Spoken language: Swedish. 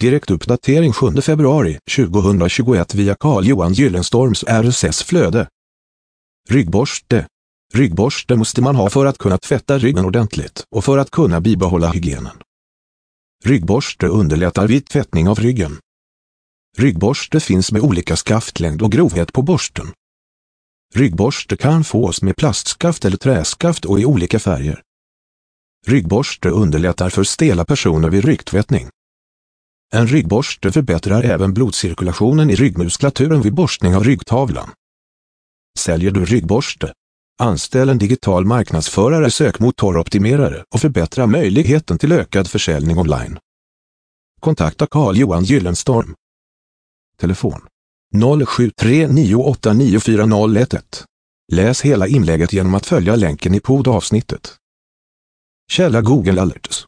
Direktuppdatering 7 februari 2021 via Carl-Johan Gyllenstorms RSS-flöde. Ryggborste. Ryggborste måste man ha för att kunna tvätta ryggen ordentligt och för att kunna bibehålla hygienen. Ryggborste underlättar vid tvättning av ryggen. Ryggborste finns med olika skaftlängd och grovhet på borsten. Ryggborste kan fås med plastskaft eller träskaft och i olika färger. Ryggborste underlättar för stela personer vid ryggtvättning. En ryggborste förbättrar även blodcirkulationen i ryggmuskulaturen vid borstning av ryggtavlan. Säljer du ryggborste? Anställ en digital marknadsförare, sökmotoroptimerare och förbättra möjligheten till ökad försäljning online. Kontakta Carl-Johan Gyllenstorm. Telefon 0739894011. Läs hela inlägget genom att följa länken i poddavsnittet. Källa Google Alerts